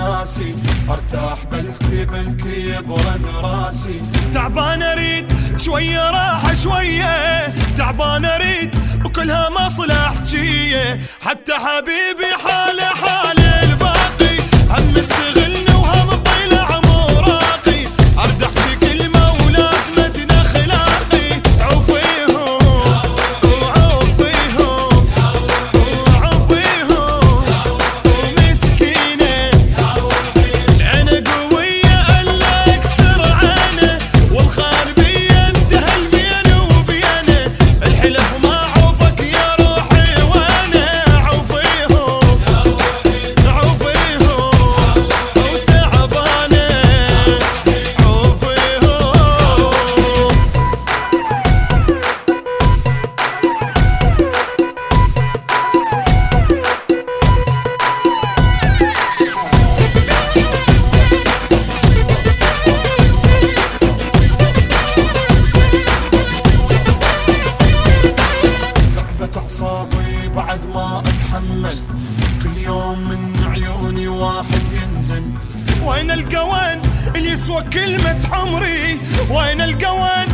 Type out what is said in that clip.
ناسي. أرتاح بلكي بلكي يبرد راسي. تعبان أريد شوية راحة شوية. تعبان أريد وكلها مصلحجية حتى حبيبي حالة حالة. واحد ينزل. وين القوان اللي يسوى كلمة عمري. وين القوان